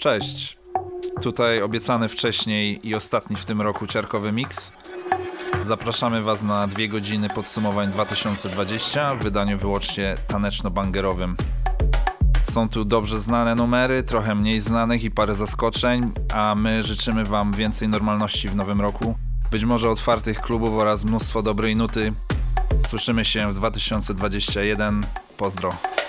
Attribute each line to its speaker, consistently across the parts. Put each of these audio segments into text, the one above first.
Speaker 1: Cześć. Tutaj obiecany wcześniej i ostatni w tym roku ciarkowy mix. Zapraszamy Was na dwie godziny podsumowań 2020 w wydaniu wyłącznie taneczno-bangerowym. Są tu dobrze znane numery, trochę mniej znanych i parę zaskoczeń, a my życzymy Wam więcej normalności w nowym roku, być może otwartych klubów oraz mnóstwo dobrej nuty. Słyszymy się w 2021. Pozdro.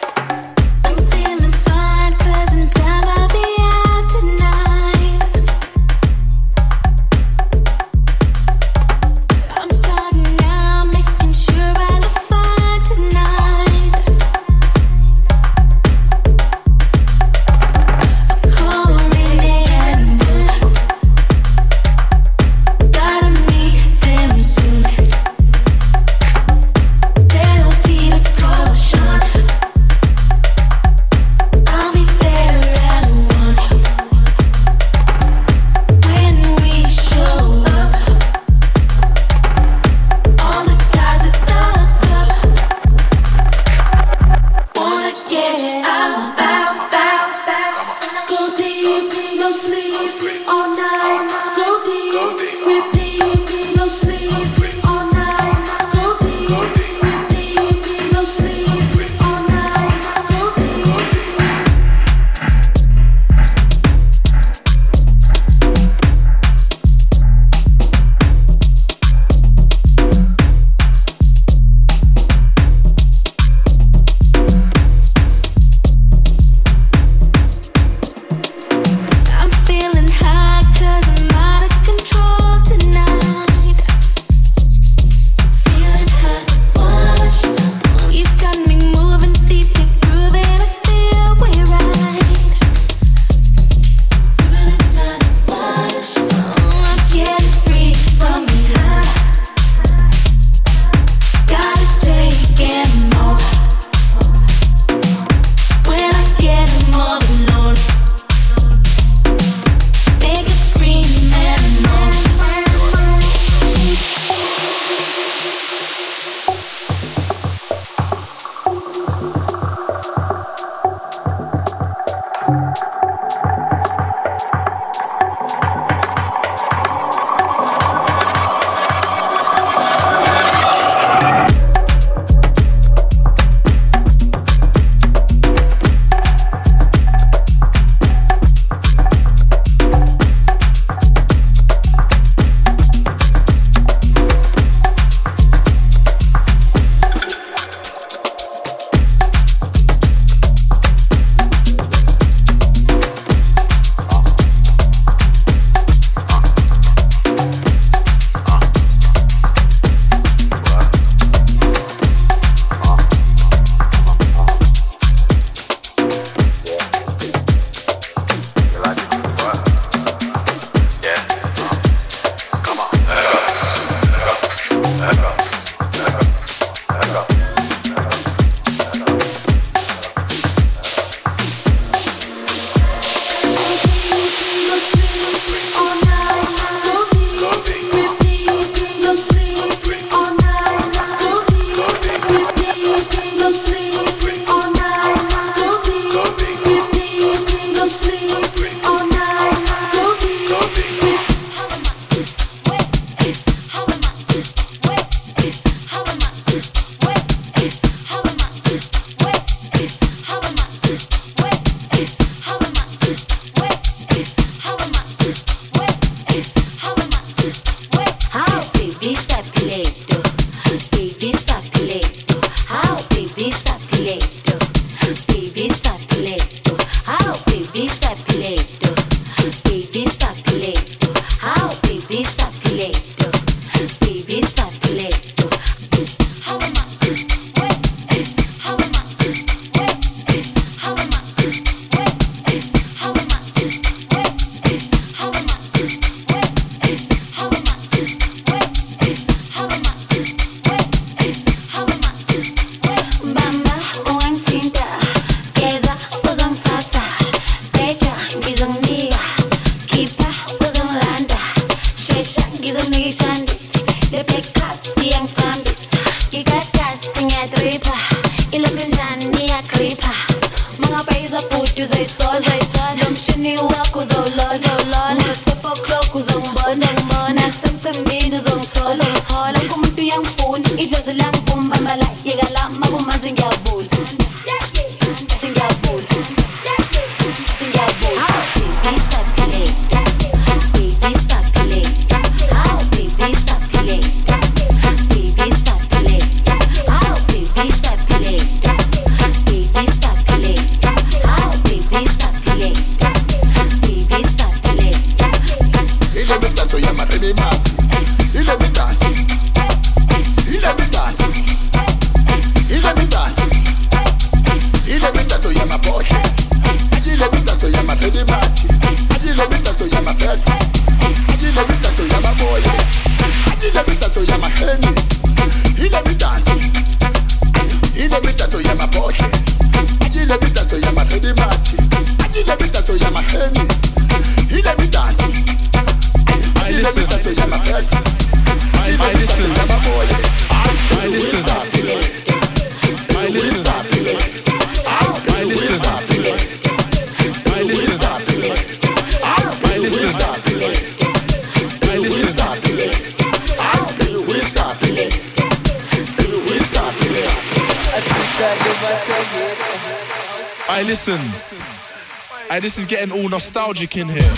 Speaker 2: Nostalgic in here.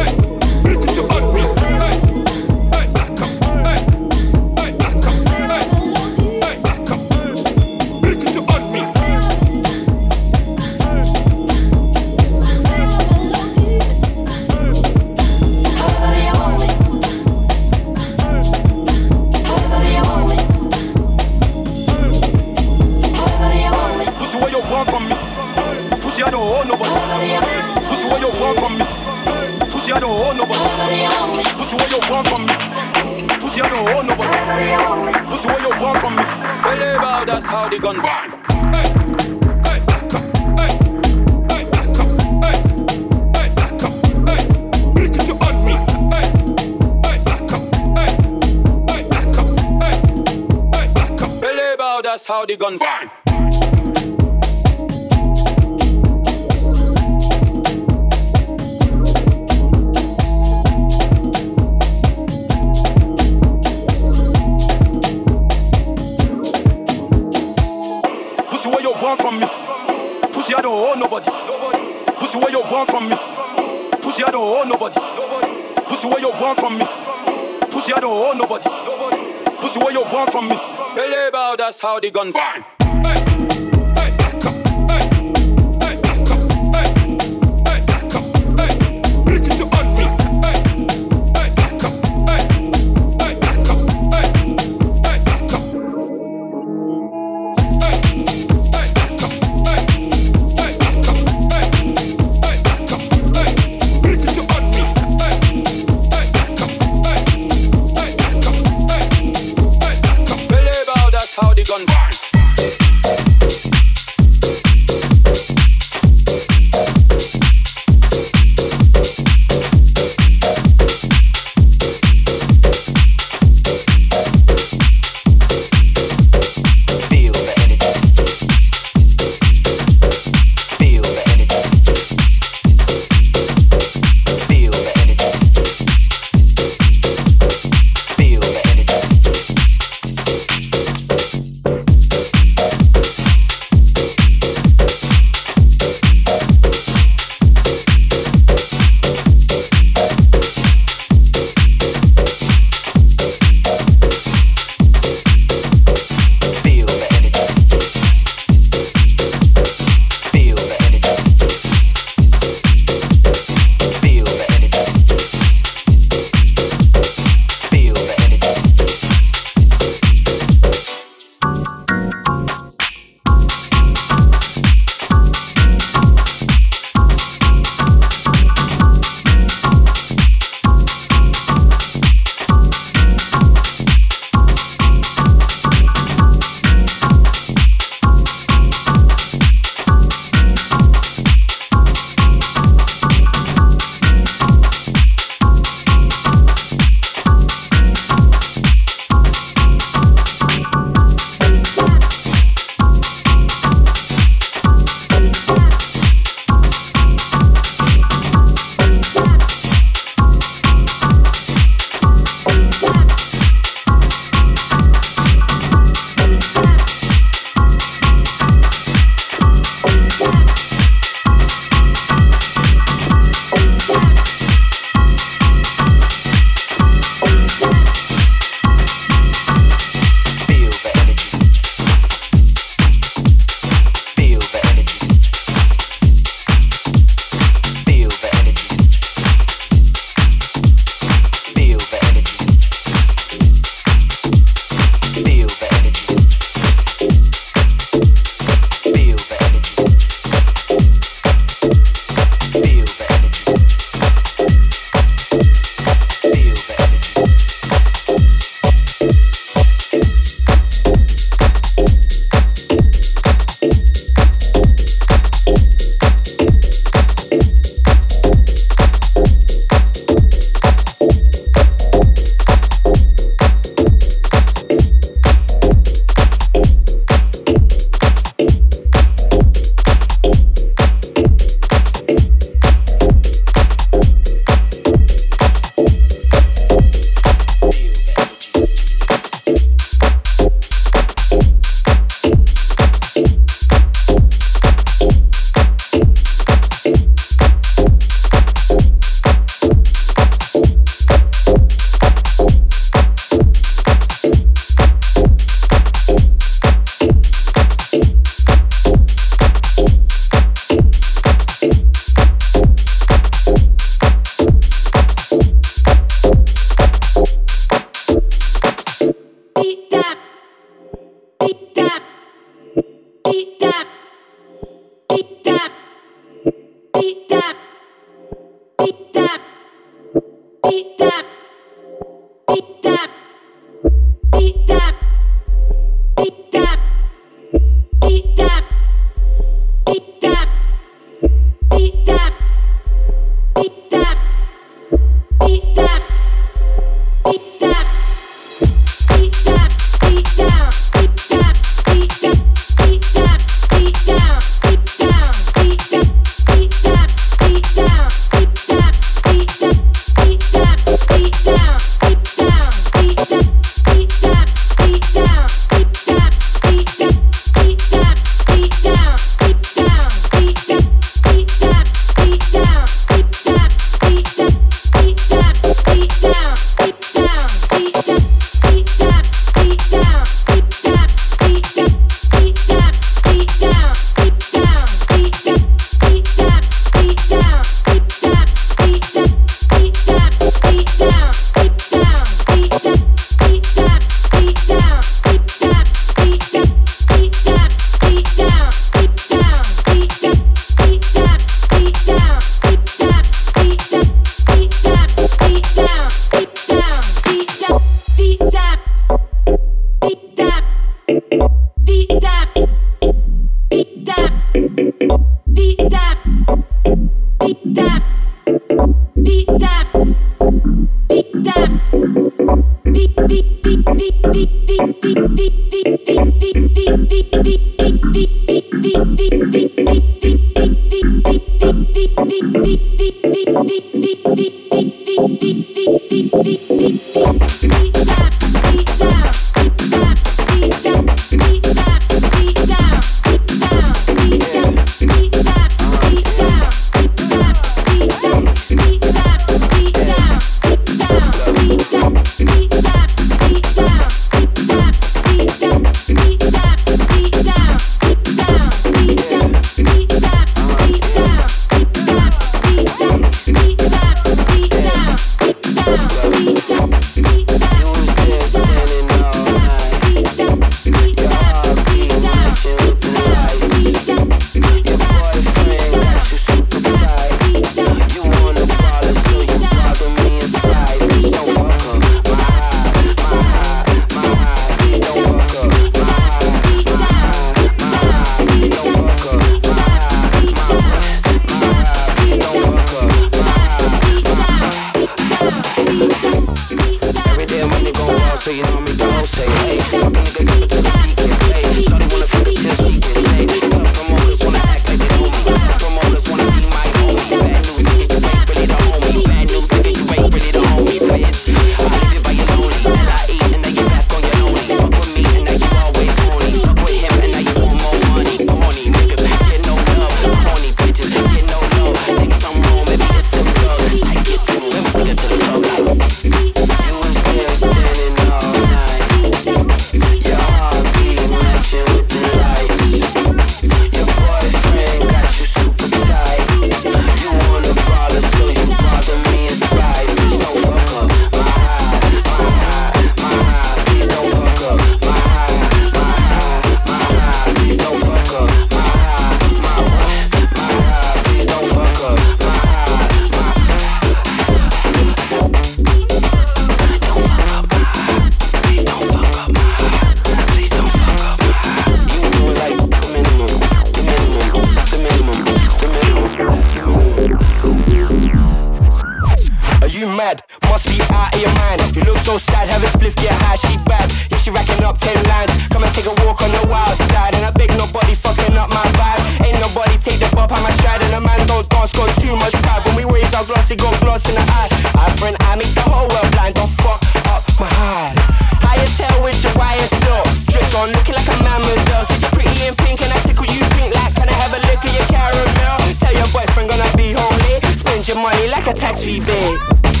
Speaker 3: speed out of your mind. You look so sad, have a spliff, get high, she bad. Yeah, she racking up ten lines. Come and take a walk on the wild side.
Speaker 4: And I beg nobody fucking up my vibe. Ain't nobody
Speaker 5: take the
Speaker 4: bob, on my stride. And a man don't dance, got too much pride. When we raise our glass, it got glass in the eye. I
Speaker 5: friend, I make the
Speaker 6: whole world blind. Don't fuck up my
Speaker 7: hide. How you tell
Speaker 8: which your wire so? Dress on, looking like a mademoiselle. Said you're pretty in pink and I tickle you pink like. Can I
Speaker 9: have a look at your caramel? Tell your boyfriend gonna be home late. Spend your money like a tax rebate.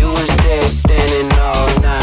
Speaker 9: You was stay standing all night.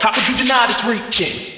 Speaker 9: How could you? Deny this reaching?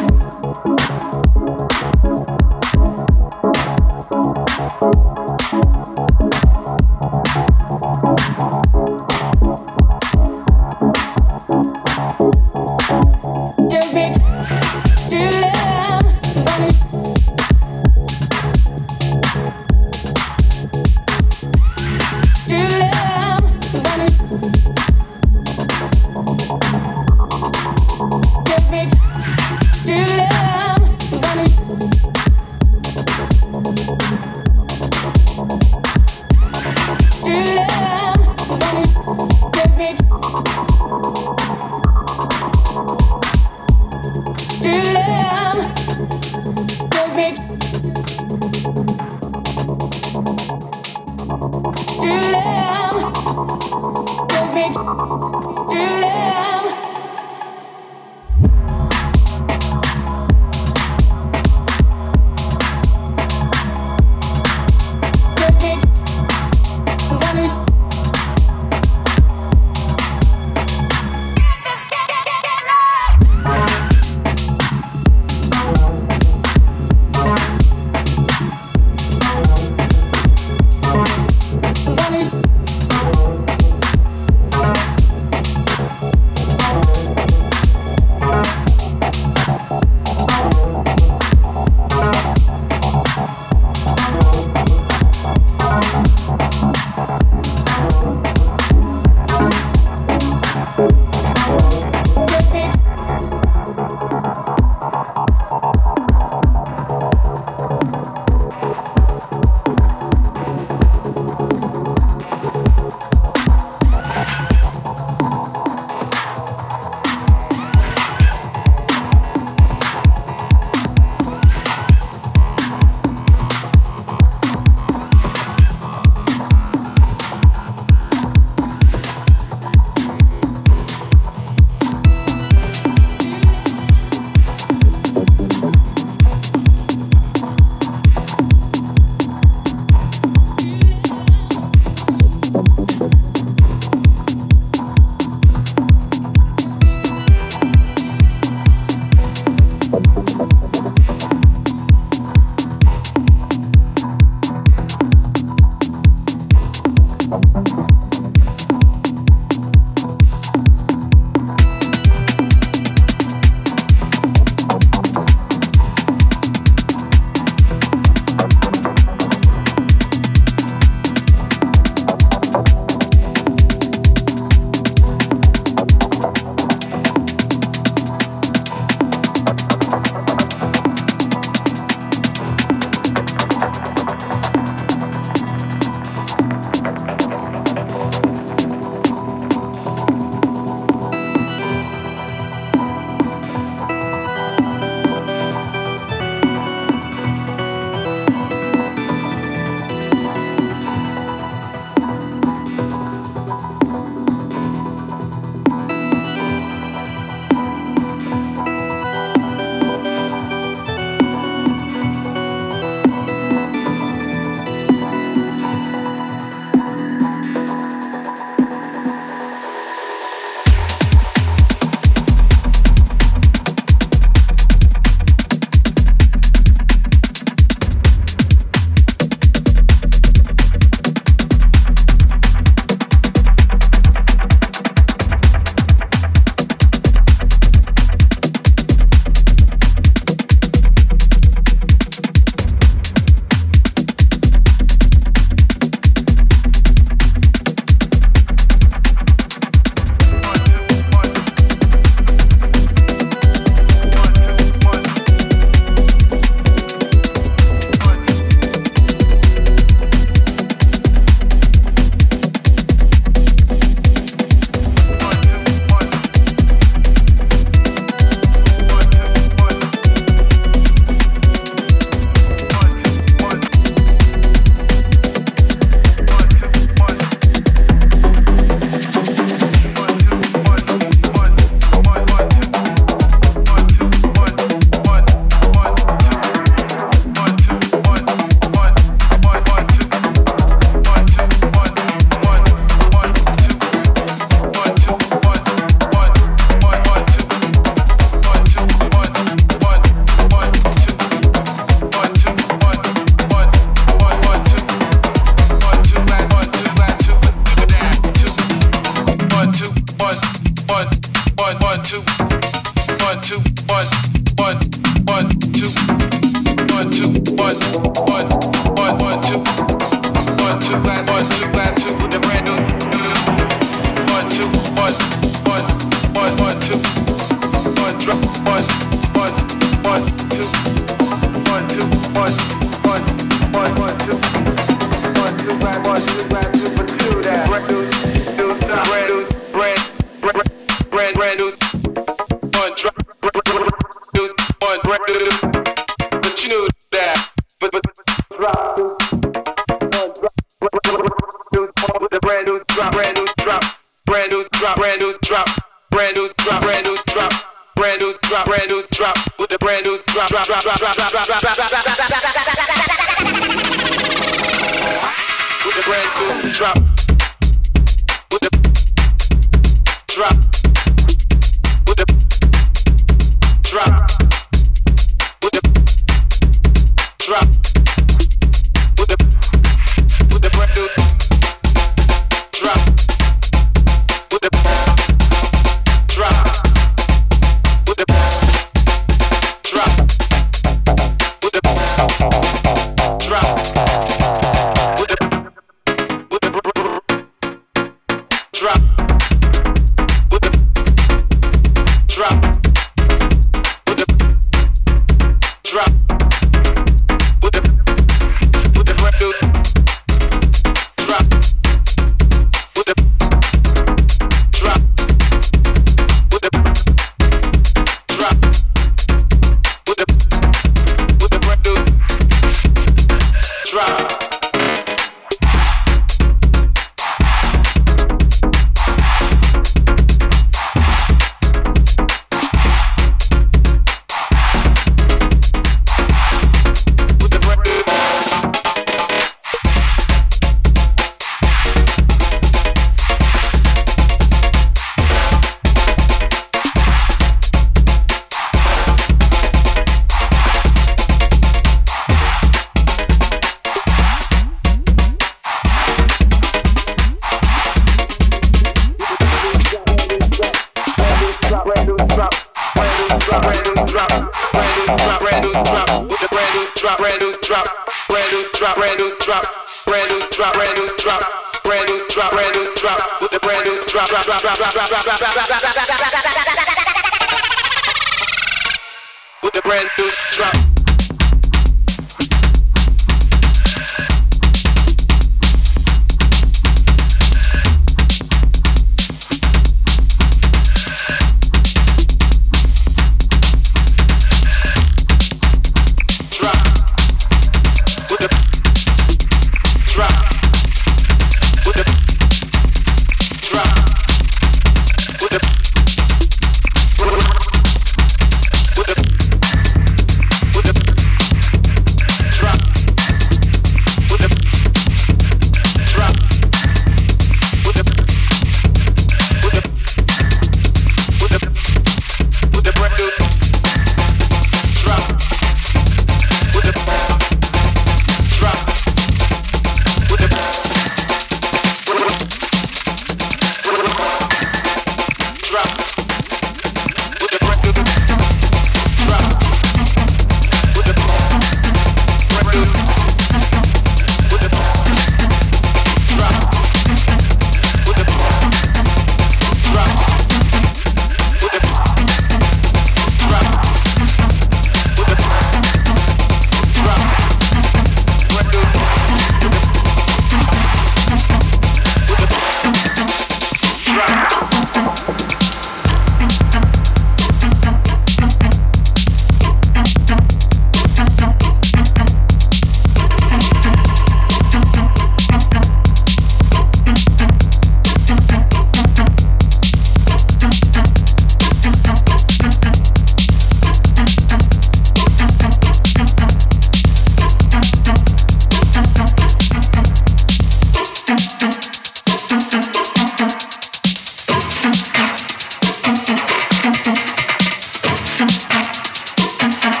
Speaker 9: Sunset.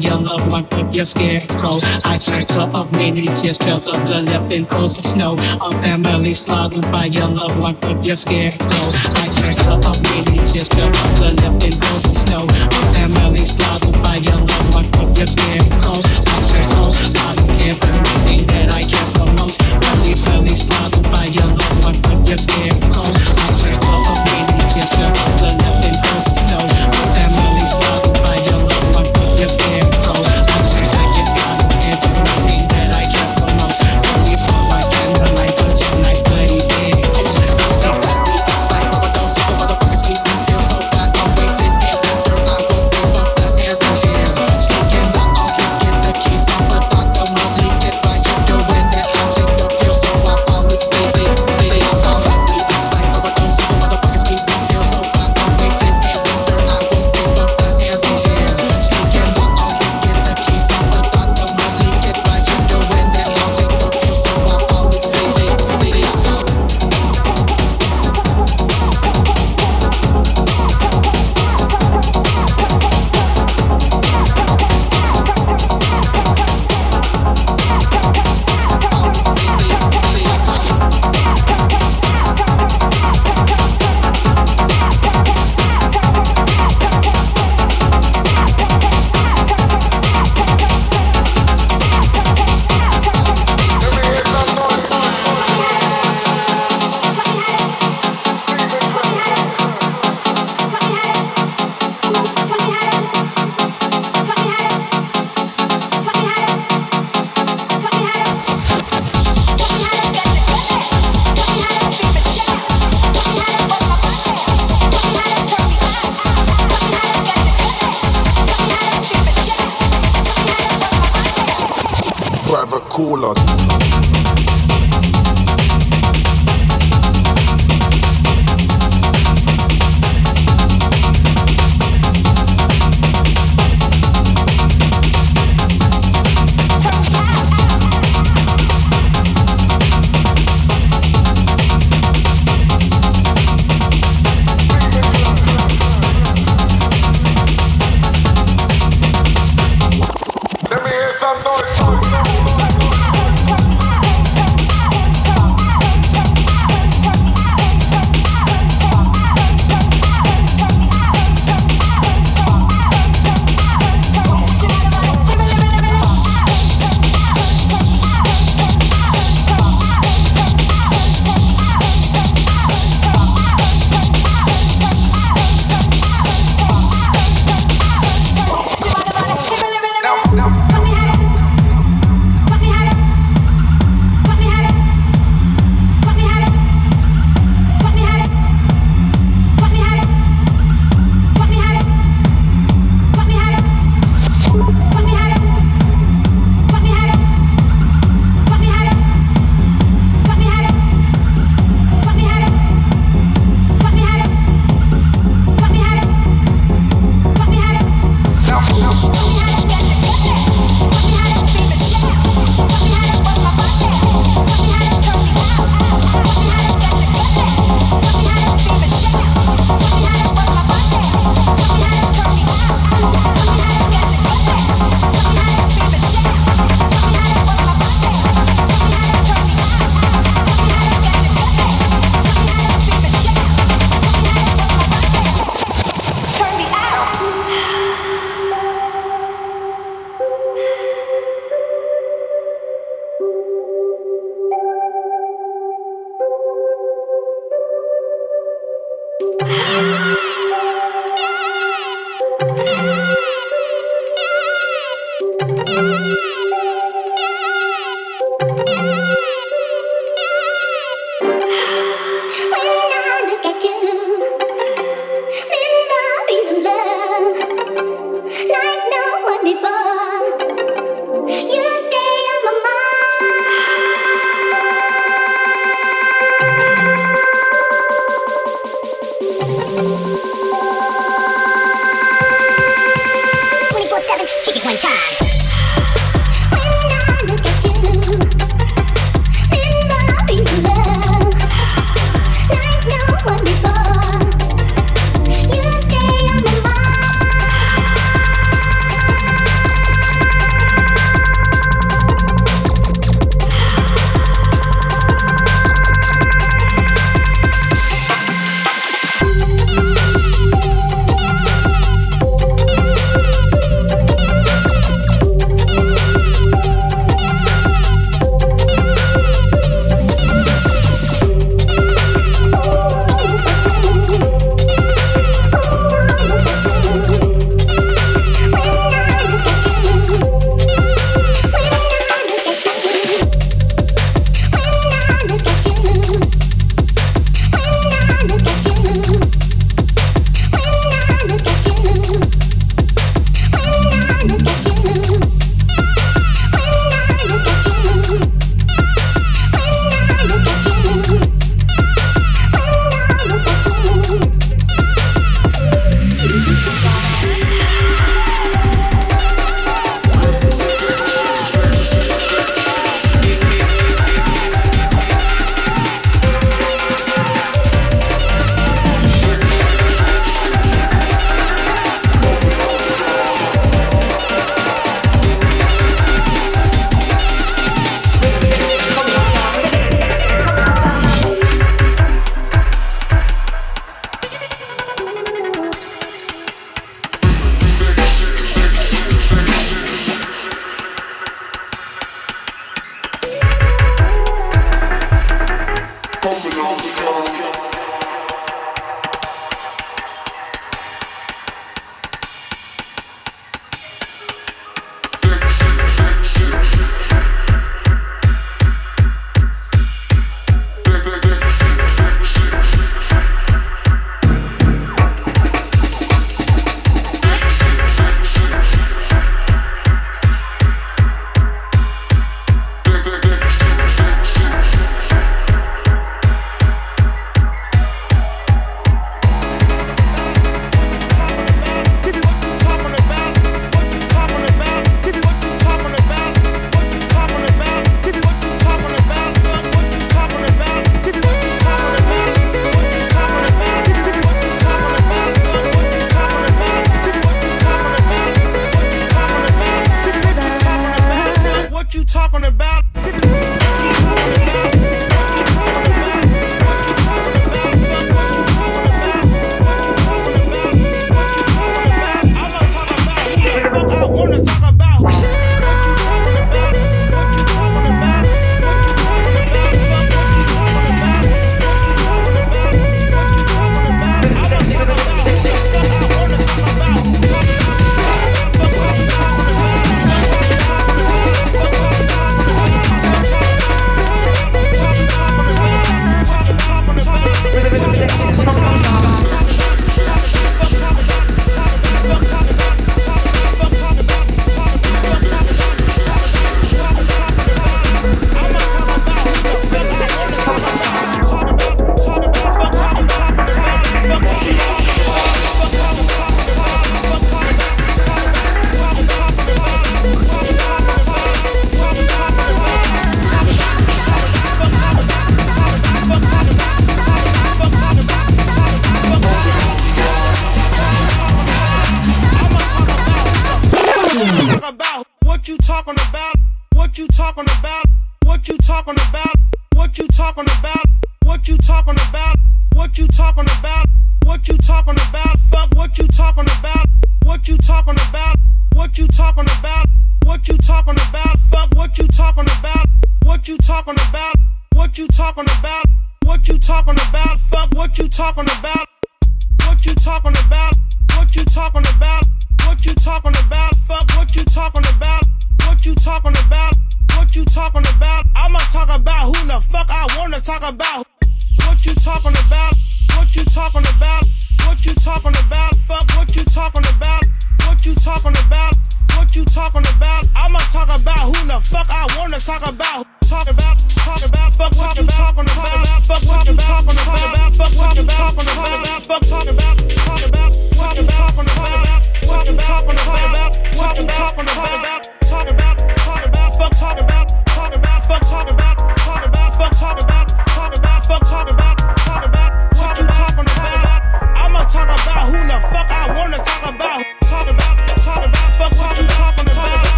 Speaker 9: your love, wrapped up
Speaker 10: your scarecrow. I her up many just trails of the left and of snow. A family slogging by your love like up your scarecrow. I her up many just trails of the left and of snow. A family slogging by your love like up your scarecrow. I her out of everything that I care for most. Family, family slogging by your love like up your scarecrow.